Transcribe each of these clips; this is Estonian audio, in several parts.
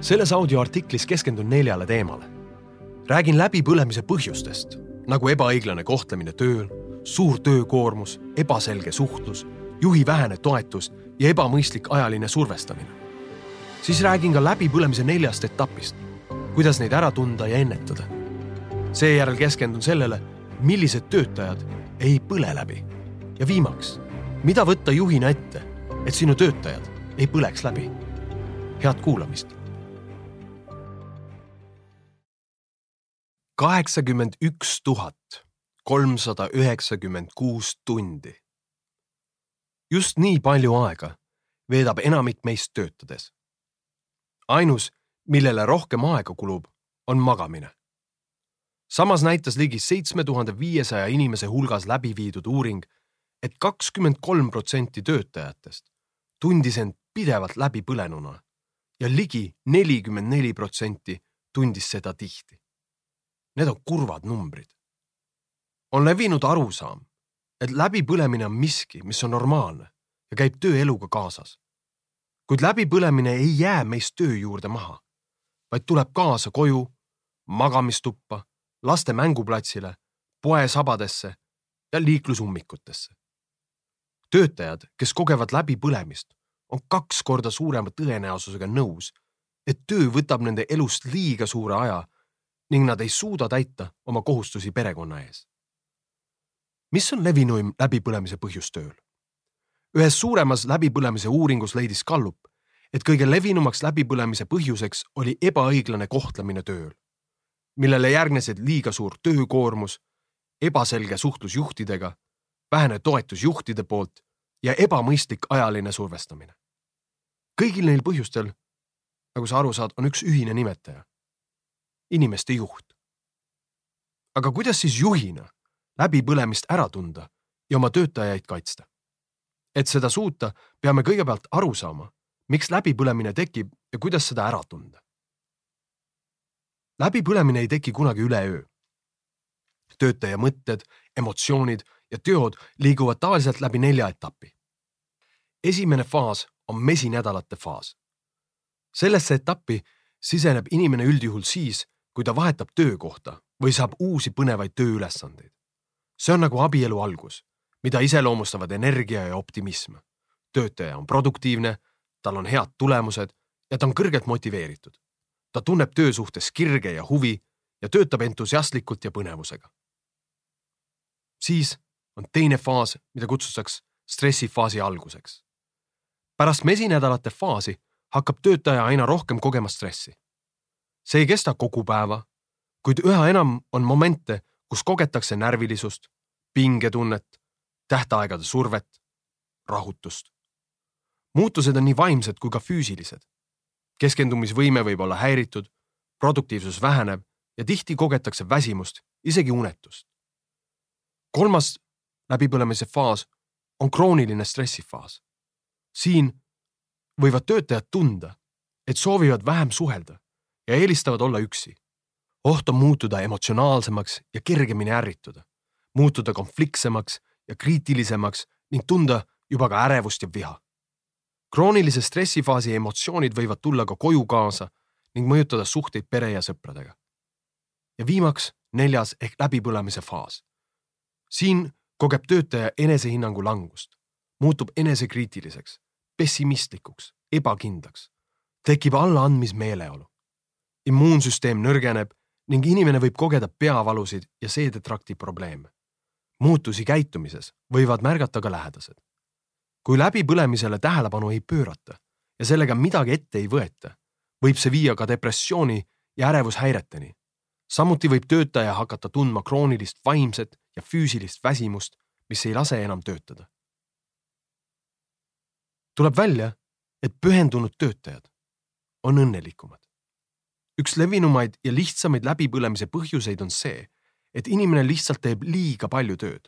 selles audioartiklis keskendun neljale teemale. räägin läbipõlemise põhjustest nagu ebaõiglane kohtlemine tööl, suur töökoormus, ebaselge suhtlus, juhi vähene toetus ja ebamõistlik ajaline survestamine. siis räägin ka läbipõlemise neljast etapist, kuidas neid ära tunda ja ennetada. seejärel keskendun sellele, millised töötajad ei põle läbi ja viimaks, mida võtta juhina ette, et sinu töötajad ei põleks läbi. head kuulamist kaheksakümmend üks tuhat kolmsada üheksakümmend kuus tundi. just nii palju aega veedab enamik meist töötades. ainus, millele rohkem aega kulub, on magamine. samas näitas ligi seitsme tuhande viiesaja inimese hulgas läbi viidud uuring, et kakskümmend kolm protsenti töötajatest tundis end pidevalt läbipõlenuna ja ligi nelikümmend neli protsenti tundis seda tihti Need on kurvad numbrid. on levinud arusaam, et läbipõlemine on miski, mis on normaalne ja käib tööeluga kaasas. kuid läbipõlemine ei jää meist töö juurde maha, vaid tuleb kaasa koju, magamistuppa, laste mänguplatsile, poesabadesse ja liiklusummikutesse. töötajad, kes kogevad läbipõlemist, on kaks korda suurema tõenäosusega nõus, et töö võtab nende elust liiga suure aja ning nad ei suuda täita oma kohustusi perekonna ees. mis on levinuim läbipõlemise põhjus tööl? ühes suuremas läbipõlemise uuringus leidis Gallup, et kõige levinumaks läbipõlemise põhjuseks oli ebaõiglane kohtlemine tööl, millele järgnesid liiga suur töökoormus, ebaselge suhtlus juhtidega, vähene toetus juhtide poolt ja ebamõistlik ajaline survestamine. kõigil neil põhjustel, nagu sa aru saad, on üks ühine nimetaja inimeste juht. aga kuidas siis juhina läbipõlemist ära tunda ja oma töötajaid kaitsta? et seda suuta, peame kõigepealt aru saama, miks läbipõlemine tekib ja kuidas seda ära tunda. läbipõlemine ei teki kunagi üleöö. töötaja mõtted, emotsioonid ja teod liiguvad tavaliselt läbi nelja etappi. esimene faas on mesinädalate faas. sellesse etappi siseneb inimene üldjuhul siis, kui ta vahetab töökohta või saab uusi põnevaid tööülesandeid. see on nagu abielu algus, mida iseloomustavad energia ja optimism. töötaja on produktiivne, tal on head tulemused ja ta on kõrgelt motiveeritud. ta tunneb töö suhtes kirge ja huvi ja töötab entusiastlikult ja põnevusega. siis on teine faas, mida kutsutakse stressifaasi alguseks. pärast mesinädalate faasi hakkab töötaja aina rohkem kogema stressi see ei kesta kogu päeva, kuid üha enam on momente, kus kogetakse närvilisust, pingetunnet, tähtaegade survet, rahutust. muutused on nii vaimsed kui ka füüsilised. keskendumisvõime võib olla häiritud, produktiivsus väheneb ja tihti kogetakse väsimust, isegi unetust. kolmas läbipõlemise faas on krooniline stressifaas. siin võivad töötajad tunda, et soovivad vähem suhelda ja eelistavad olla üksi. oht on muutuda emotsionaalsemaks ja kergemini ärrituda, muutuda konfliktsemaks ja kriitilisemaks ning tunda juba ka ärevust ja viha. kroonilise stressifaasi emotsioonid võivad tulla ka koju kaasa ning mõjutada suhteid pere ja sõpradega. ja viimaks neljas ehk läbipõlemise faas. siin kogeb töötaja enesehinnangu langust, muutub enesekriitiliseks, pessimistlikuks, ebakindlaks, tekib allaandmismeeleolu immuunsüsteem nõrgeneb ning inimene võib kogeda peavalusid ja seedetrakti probleeme. muutusi käitumises võivad märgata ka lähedased. kui läbipõlemisele tähelepanu ei pöörata ja sellega midagi ette ei võeta, võib see viia ka depressiooni ja ärevushäireteni. samuti võib töötaja hakata tundma kroonilist vaimset ja füüsilist väsimust, mis ei lase enam töötada. tuleb välja, et pühendunud töötajad on õnnelikumad üks levinumaid ja lihtsamaid läbipõlemise põhjuseid on see, et inimene lihtsalt teeb liiga palju tööd.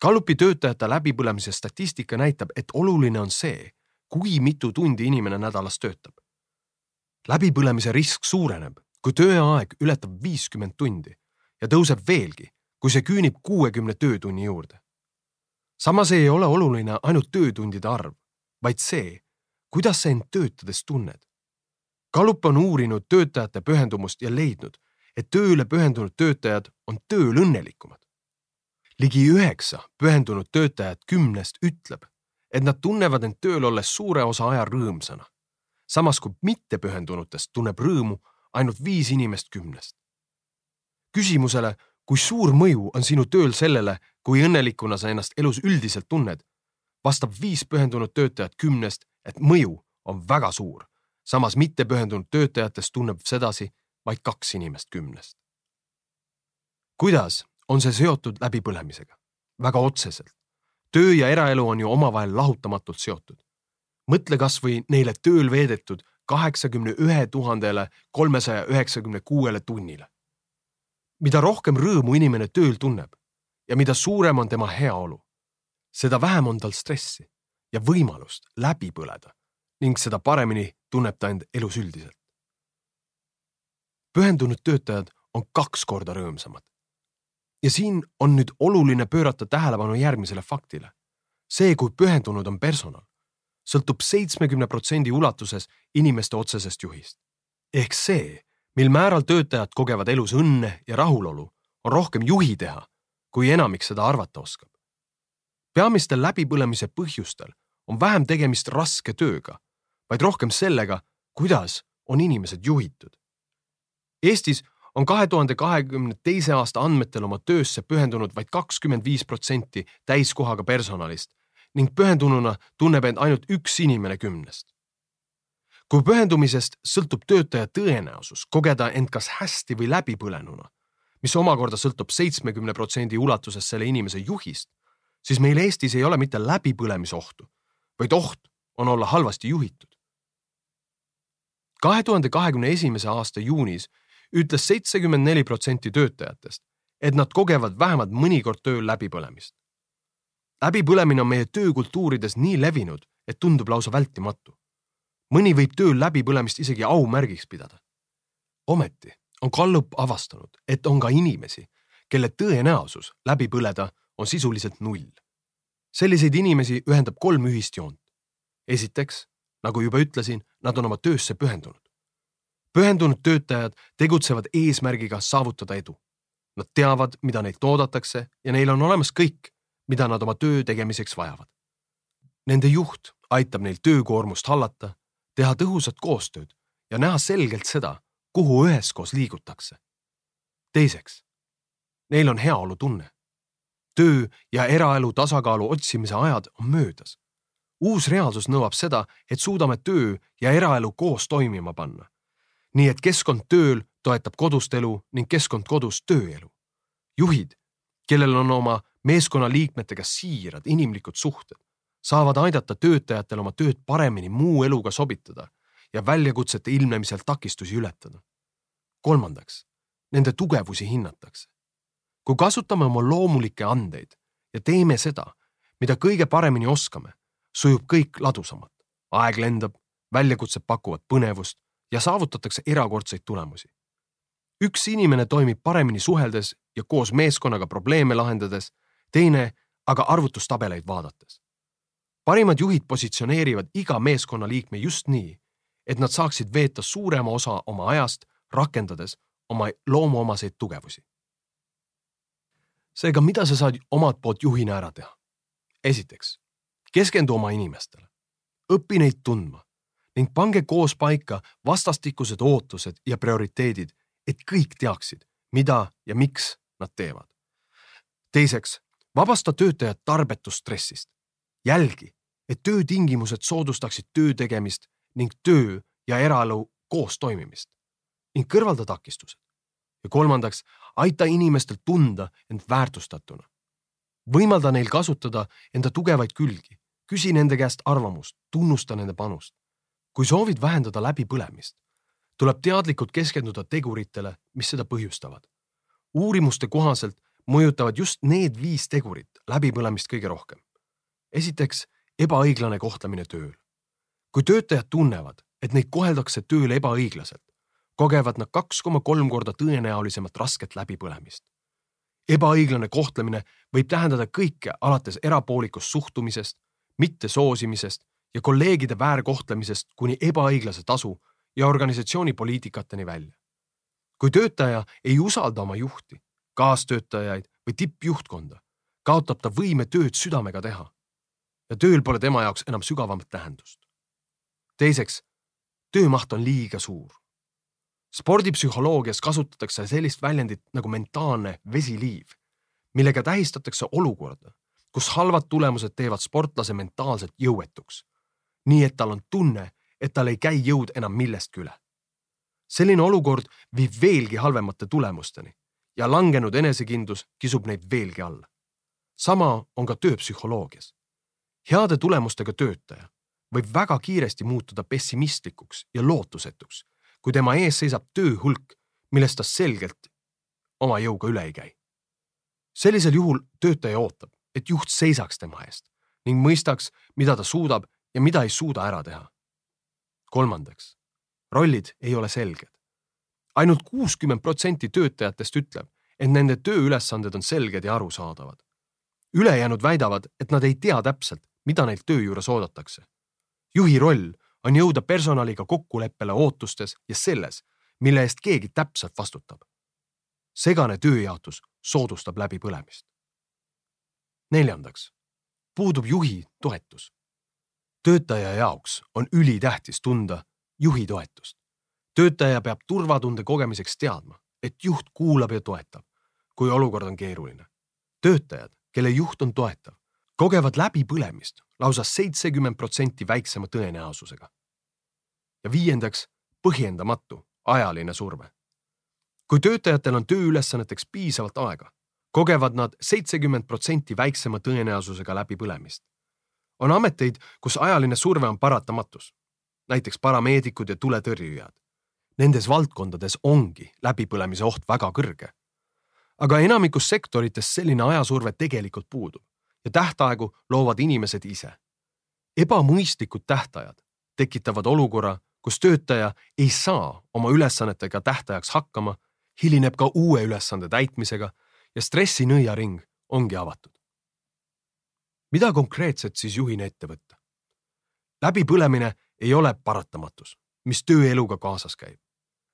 Gallupi töötajate läbipõlemise statistika näitab, et oluline on see, kui mitu tundi inimene nädalas töötab. läbipõlemise risk suureneb, kui tööaeg ületab viiskümmend tundi ja tõuseb veelgi, kui see küünib kuuekümne töötunni juurde. samas ei ole oluline ainult töötundide arv, vaid see, kuidas sa end töötades tunned Gallup on uurinud töötajate pühendumust ja leidnud, et tööle pühendunud töötajad on tööl õnnelikumad. ligi üheksa pühendunud töötajat kümnest ütleb, et nad tunnevad end tööl olles suure osa aja rõõmsana. samas kui mittepühendunutest tunneb rõõmu ainult viis inimest kümnest. küsimusele, kui suur mõju on sinu tööl sellele, kui õnnelikuna sa ennast elus üldiselt tunned, vastab viis pühendunud töötajat kümnest, et mõju on väga suur. Samas mittepühendunud töötajatest tunneb sedasi vaid kaks inimest kümnest. kuidas on see seotud läbipõlemisega? väga otseselt. töö ja eraelu on ju omavahel lahutamatult seotud. mõtle kasvõi neile tööl veedetud kaheksakümne ühe tuhandele kolmesaja üheksakümne kuuele tunnile. mida rohkem rõõmu inimene tööl tunneb ja mida suurem on tema heaolu, seda vähem on tal stressi ja võimalust läbi põleda ning seda paremini tunneb ta end elus üldiselt. pühendunud töötajad on kaks korda rõõmsamad. ja siin on nüüd oluline pöörata tähelepanu järgmisele faktile. see, kui pühendunud on personal, sõltub seitsmekümne protsendi ulatuses inimeste otsesest juhist. ehk see, mil määral töötajad kogevad elus õnne ja rahulolu, on rohkem juhi teha, kui enamik seda arvata oskab. peamistel läbipõlemise põhjustel on vähem tegemist raske tööga, vaid rohkem sellega, kuidas on inimesed juhitud. Eestis on kahe tuhande kahekümne teise aasta andmetel oma töösse pühendunud vaid kakskümmend viis protsenti täiskohaga personalist ning pühendununa tunneb end ainult üks inimene kümnest. kui pühendumisest sõltub töötaja tõenäosus kogeda end kas hästi või läbipõlenuna, mis omakorda sõltub seitsmekümne protsendi ulatuses selle inimese juhist, siis meil Eestis ei ole mitte läbipõlemise ohtu, vaid oht on olla halvasti juhitud. Kahe tuhande kahekümne esimese aasta juunis ütles seitsekümmend neli protsenti töötajatest, et nad kogevad vähemalt mõnikord tööl läbipõlemist läbipõlemine on meie töökultuurides nii levinud, et tundub lausa vältimatu. mõni võib tööl läbipõlemist isegi aumärgiks pidada. ometi on Gallup avastanud, et on ka inimesi, kelle tõenäosus läbi põleda on sisuliselt null. selliseid inimesi ühendab kolm ühist joont. esiteks, nagu juba ütlesin, nad on oma töösse pühendunud. pühendunud töötajad tegutsevad eesmärgiga saavutada edu. Nad teavad, mida neilt oodatakse ja neil on olemas kõik mida nad oma töö tegemiseks vajavad. Nende juht aitab neil töökoormust hallata, teha tõhusat koostööd ja näha selgelt seda, kuhu üheskoos liigutakse. teiseks, neil on heaolutunne. töö ja eraelu tasakaalu otsimise ajad on möödas. Uus reaalsus nõuab seda, et suudame töö ja eraelu koos toimima panna. nii et keskkond tööl toetab kodust elu ning keskkond kodus tööelu. juhid, kellel on oma meeskonnaliikmetega siirad inimlikud suhted saavad aidata töötajatel oma tööd paremini muu eluga sobitada ja väljakutsete ilmnemisel takistusi ületada. kolmandaks, nende tugevusi hinnatakse. kui kasutame oma loomulikke andeid ja teeme seda, mida kõige paremini oskame, sujub kõik ladusamalt. aeg lendab, väljakutsed pakuvad põnevust ja saavutatakse erakordseid tulemusi. üks inimene toimib paremini suheldes ja koos meeskonnaga probleeme lahendades teine aga arvutustabeleid vaadates. parimad juhid positsioneerivad iga meeskonnaliikme just nii, et nad saaksid veeta suurema osa oma ajast, rakendades oma loomuomaseid tugevusi. seega, mida sa saad omalt poolt juhina ära teha? esiteks, keskendu oma inimestele, õpi neid tundma ning pange koos paika vastastikused ootused ja prioriteedid, et kõik teaksid, mida ja miks nad teevad. teiseks, vabasta töötajad tarbetust stressist. jälgi, et töötingimused soodustaksid töö tegemist ning töö ja eraelu koos toimimist ning kõrvalda takistused. ja kolmandaks, aita inimestel tunda end väärtustatuna. võimalda neil kasutada enda tugevaid külgi, küsi nende käest arvamust, tunnusta nende panust. kui soovid vähendada läbipõlemist, tuleb teadlikult keskenduda teguritele, mis seda põhjustavad. uurimuste kohaselt mõjutavad just need viis tegurit läbipõlemist kõige rohkem. esiteks, ebaõiglane kohtlemine tööl. kui töötajad tunnevad, et neid koheldakse tööl ebaõiglaselt, kogevad nad kaks koma kolm korda tõenäolisemat rasket läbipõlemist. ebaõiglane kohtlemine võib tähendada kõike alates erapoolikust suhtumisest, mittesoosimisest ja kolleegide väärkohtlemisest kuni ebaõiglase tasu ja organisatsiooni poliitikateni välja. kui töötaja ei usalda oma juhti, kaastöötajaid või tippjuhtkonda, kaotab ta võime tööd südamega teha. ja tööl pole tema jaoks enam sügavamat tähendust. teiseks, töömaht on liiga suur. spordipsühholoogias kasutatakse sellist väljendit nagu mentaalne vesiliiv, millega tähistatakse olukorda, kus halvad tulemused teevad sportlase mentaalselt jõuetuks. nii et tal on tunne, et tal ei käi jõud enam millestki üle. selline olukord viib veelgi halvemate tulemusteni ja langenud enesekindlus kisub neid veelgi alla. sama on ka tööpsühholoogias. heade tulemustega töötaja võib väga kiiresti muutuda pessimistlikuks ja lootusetuks, kui tema ees seisab tööhulk, millest ta selgelt oma jõuga üle ei käi. sellisel juhul töötaja ootab, et juht seisaks tema eest ning mõistaks, mida ta suudab ja mida ei suuda ära teha kolmandaks, rollid ei ole selged. ainult kuuskümmend protsenti töötajatest ütleb, et nende tööülesanded on selged ja arusaadavad. ülejäänud väidavad, et nad ei tea täpselt, mida neilt töö juures oodatakse. juhi roll on jõuda personaliga kokkuleppele ootustes ja selles, mille eest keegi täpselt vastutab. segane tööjaotus soodustab läbipõlemist. Neljandaks, puudub juhi toetus töötaja jaoks on ülitähtis tunda juhi toetust. töötaja peab turvatunde kogemiseks teadma, et juht kuulab ja toetab, kui olukord on keeruline. töötajad, kelle juht on toetav, kogevad läbipõlemist lausa seitsekümmend protsenti väiksema tõenäosusega. ja viiendaks, põhjendamatu ajaline surve. kui töötajatel on tööülesanneteks piisavalt aega, kogevad nad seitsekümmend protsenti väiksema tõenäosusega läbipõlemist on ameteid, kus ajaline surve on paratamatus, näiteks parameedikud ja tuletõrjujad. Nendes valdkondades ongi läbipõlemise oht väga kõrge. aga enamikus sektorites selline ajasurve tegelikult puudub ja tähtaegu loovad inimesed ise. ebamõistlikud tähtajad tekitavad olukorra, kus töötaja ei saa oma ülesannetega tähtajaks hakkama, hilineb ka uue ülesande täitmisega ja stressinõiaring ongi avatud mida konkreetset siis juhina ette võtta? läbipõlemine ei ole paratamatus, mis tööeluga kaasas käib.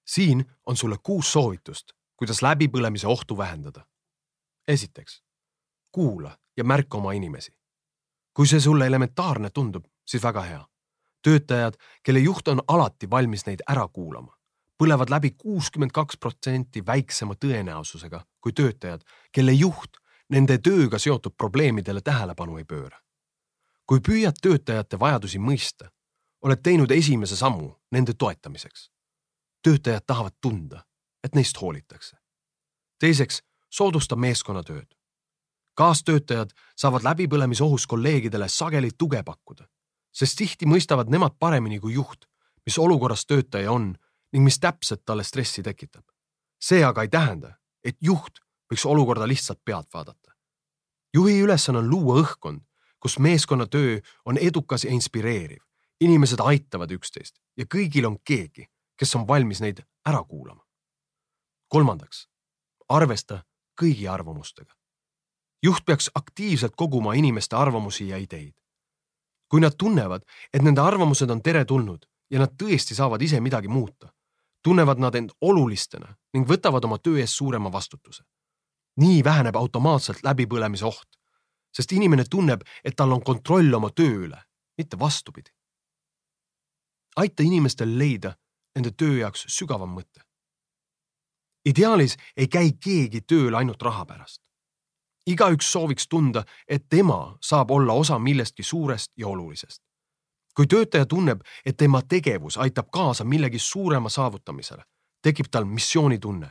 siin on sulle kuus soovitust, kuidas läbipõlemise ohtu vähendada. esiteks, kuula ja märka oma inimesi. kui see sulle elementaarne tundub, siis väga hea. töötajad, kelle juht on alati valmis neid ära kuulama, põlevad läbi kuuskümmend kaks protsenti väiksema tõenäosusega kui töötajad, kelle juht nende tööga seotud probleemidele tähelepanu ei pööra. kui püüad töötajate vajadusi mõista, oled teinud esimese sammu nende toetamiseks. töötajad tahavad tunda, et neist hoolitakse. teiseks, soodusta meeskonnatööd. kaastöötajad saavad läbipõlemisohus kolleegidele sageli tuge pakkuda, sest tihti mõistavad nemad paremini kui juht, mis olukorras töötaja on ning mis täpselt talle stressi tekitab. see aga ei tähenda, et juht võiks olukorda lihtsalt pealt vaadata. juhi ülesanne on luua õhkkond, kus meeskonnatöö on edukas ja inspireeriv. inimesed aitavad üksteist ja kõigil on keegi, kes on valmis neid ära kuulama. kolmandaks, arvesta kõigi arvamustega. juht peaks aktiivselt koguma inimeste arvamusi ja ideid. kui nad tunnevad, et nende arvamused on teretulnud ja nad tõesti saavad ise midagi muuta, tunnevad nad end olulistena ning võtavad oma töö eest suurema vastutuse nii väheneb automaatselt läbipõlemise oht, sest inimene tunneb, et tal on kontroll oma töö üle, mitte vastupidi. aita inimestel leida nende töö jaoks sügavam mõte. ideaalis ei käi keegi tööl ainult raha pärast. igaüks sooviks tunda, et tema saab olla osa millestki suurest ja olulisest. Kui töötaja tunneb, et tema tegevus aitab kaasa millegi suurema saavutamisele, tekib tal missioonitunne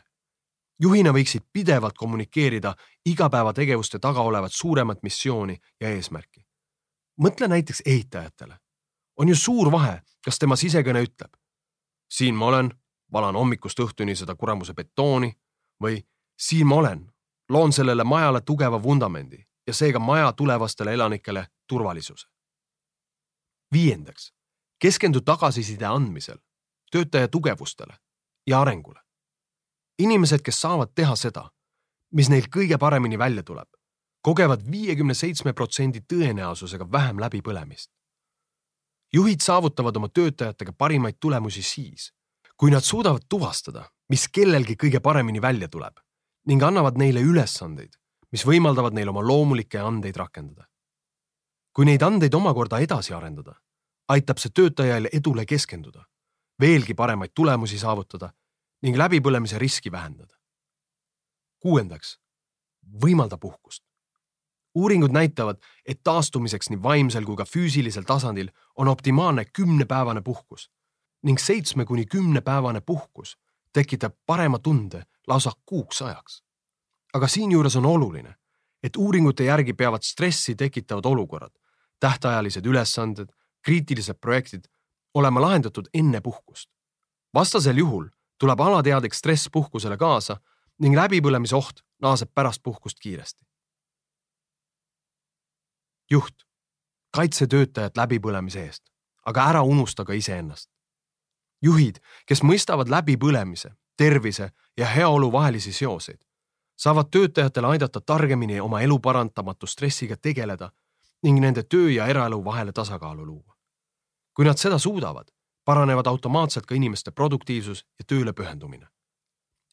juhina võiksid pidevalt kommunikeerida igapäevategevuste taga olevat suuremat missiooni ja eesmärki. mõtle näiteks ehitajatele. on ju suur vahe, kas tema sisekõne ütleb. siin ma olen, valan hommikust õhtuni seda kuramuse betooni või siin ma olen, loon sellele majale tugeva vundamendi ja seega maja tulevastele elanikele turvalisuse. Viiendaks, keskendu tagasiside andmisel töötaja tugevustele ja arengule inimesed, kes saavad teha seda, mis neil kõige paremini välja tuleb, kogevad viiekümne seitsme protsendi tõenäosusega vähem läbipõlemist. juhid saavutavad oma töötajatega parimaid tulemusi siis, kui nad suudavad tuvastada, mis kellelgi kõige paremini välja tuleb ning annavad neile ülesandeid, mis võimaldavad neil oma loomulikke andeid rakendada. Kui neid andeid omakorda edasi arendada, aitab see töötajal edule keskenduda, veelgi paremaid tulemusi saavutada ning läbipõlemise riski vähendada. kuuendaks, võimalda puhkust. uuringud näitavad, et taastumiseks nii vaimsel kui ka füüsilisel tasandil on optimaalne kümnepäevane puhkus ning seitsme kuni kümnepäevane puhkus tekitab parema tunde lausa kuuks ajaks. aga siinjuures on oluline, et uuringute järgi peavad stressi tekitavad olukorrad, tähtajalised ülesanded, kriitilised projektid olema lahendatud enne puhkust. vastasel juhul tuleb alateadlik stress puhkusele kaasa ning läbipõlemise oht naaseb pärast puhkust kiiresti. juht, kaitse töötajat läbipõlemise eest, aga ära unusta ka iseennast. juhid, kes mõistavad läbipõlemise, tervise ja heaolu vahelisi seoseid, saavad töötajatele aidata targemini oma elu parantamatu stressiga tegeleda ning nende töö ja eraelu vahele tasakaalu luua. kui nad seda suudavad, paranevad automaatselt ka inimeste produktiivsus ja tööle pühendumine.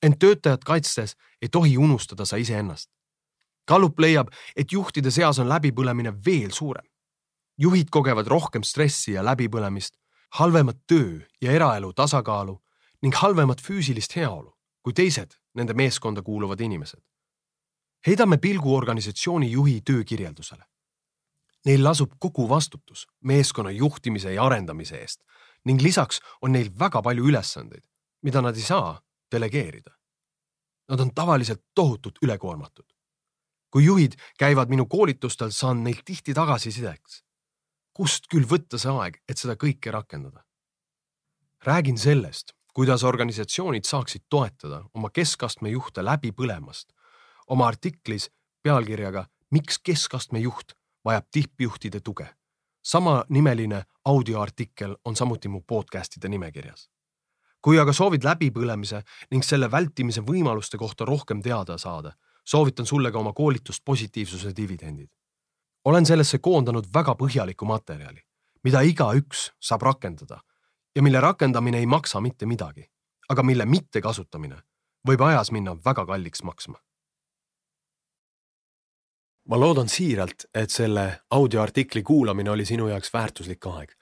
ent töötajat kaitstes ei tohi unustada sa iseennast. Gallup leiab, et juhtide seas on läbipõlemine veel suurem. juhid kogevad rohkem stressi ja läbipõlemist, halvemat töö ja eraelu tasakaalu ning halvemat füüsilist heaolu kui teised nende meeskonda kuuluvad inimesed. heidame pilgu organisatsiooni juhi töökirjeldusele. Neil lasub kogu vastutus meeskonna juhtimise ja arendamise eest ning lisaks on neil väga palju ülesandeid, mida nad ei saa delegeerida. Nad on tavaliselt tohutult ülekoormatud. kui juhid käivad minu koolitustel, saan neilt tihti tagasisideks. kust küll võtta see aeg, et seda kõike rakendada? räägin sellest, kuidas organisatsioonid saaksid toetada oma keskastme juhte läbi põlemast oma artiklis pealkirjaga Miks keskastme juht vajab tippjuhtide tuge samanimeline audioartikkel on samuti mu podcast'ide nimekirjas. kui aga soovid läbipõlemise ning selle vältimise võimaluste kohta rohkem teada saada, soovitan sulle ka oma koolitust positiivsuse dividendid. olen sellesse koondanud väga põhjaliku materjali, mida igaüks saab rakendada ja mille rakendamine ei maksa mitte midagi, aga mille mittekasutamine võib ajas minna väga kalliks maksma ma loodan siiralt, et selle audioartikli kuulamine oli sinu jaoks väärtuslik aeg.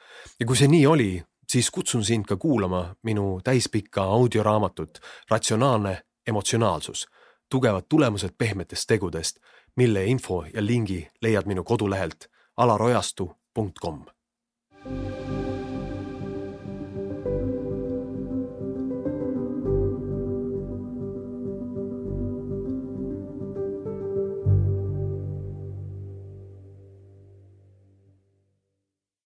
Ja kui see nii oli, siis kutsun sind ka kuulama minu täispikka audioraamatut Ratsionaalne emotsionaalsus, tugevad tulemused pehmetest tegudest, mille info ja lingi leiad minu kodulehelt alarojastu.com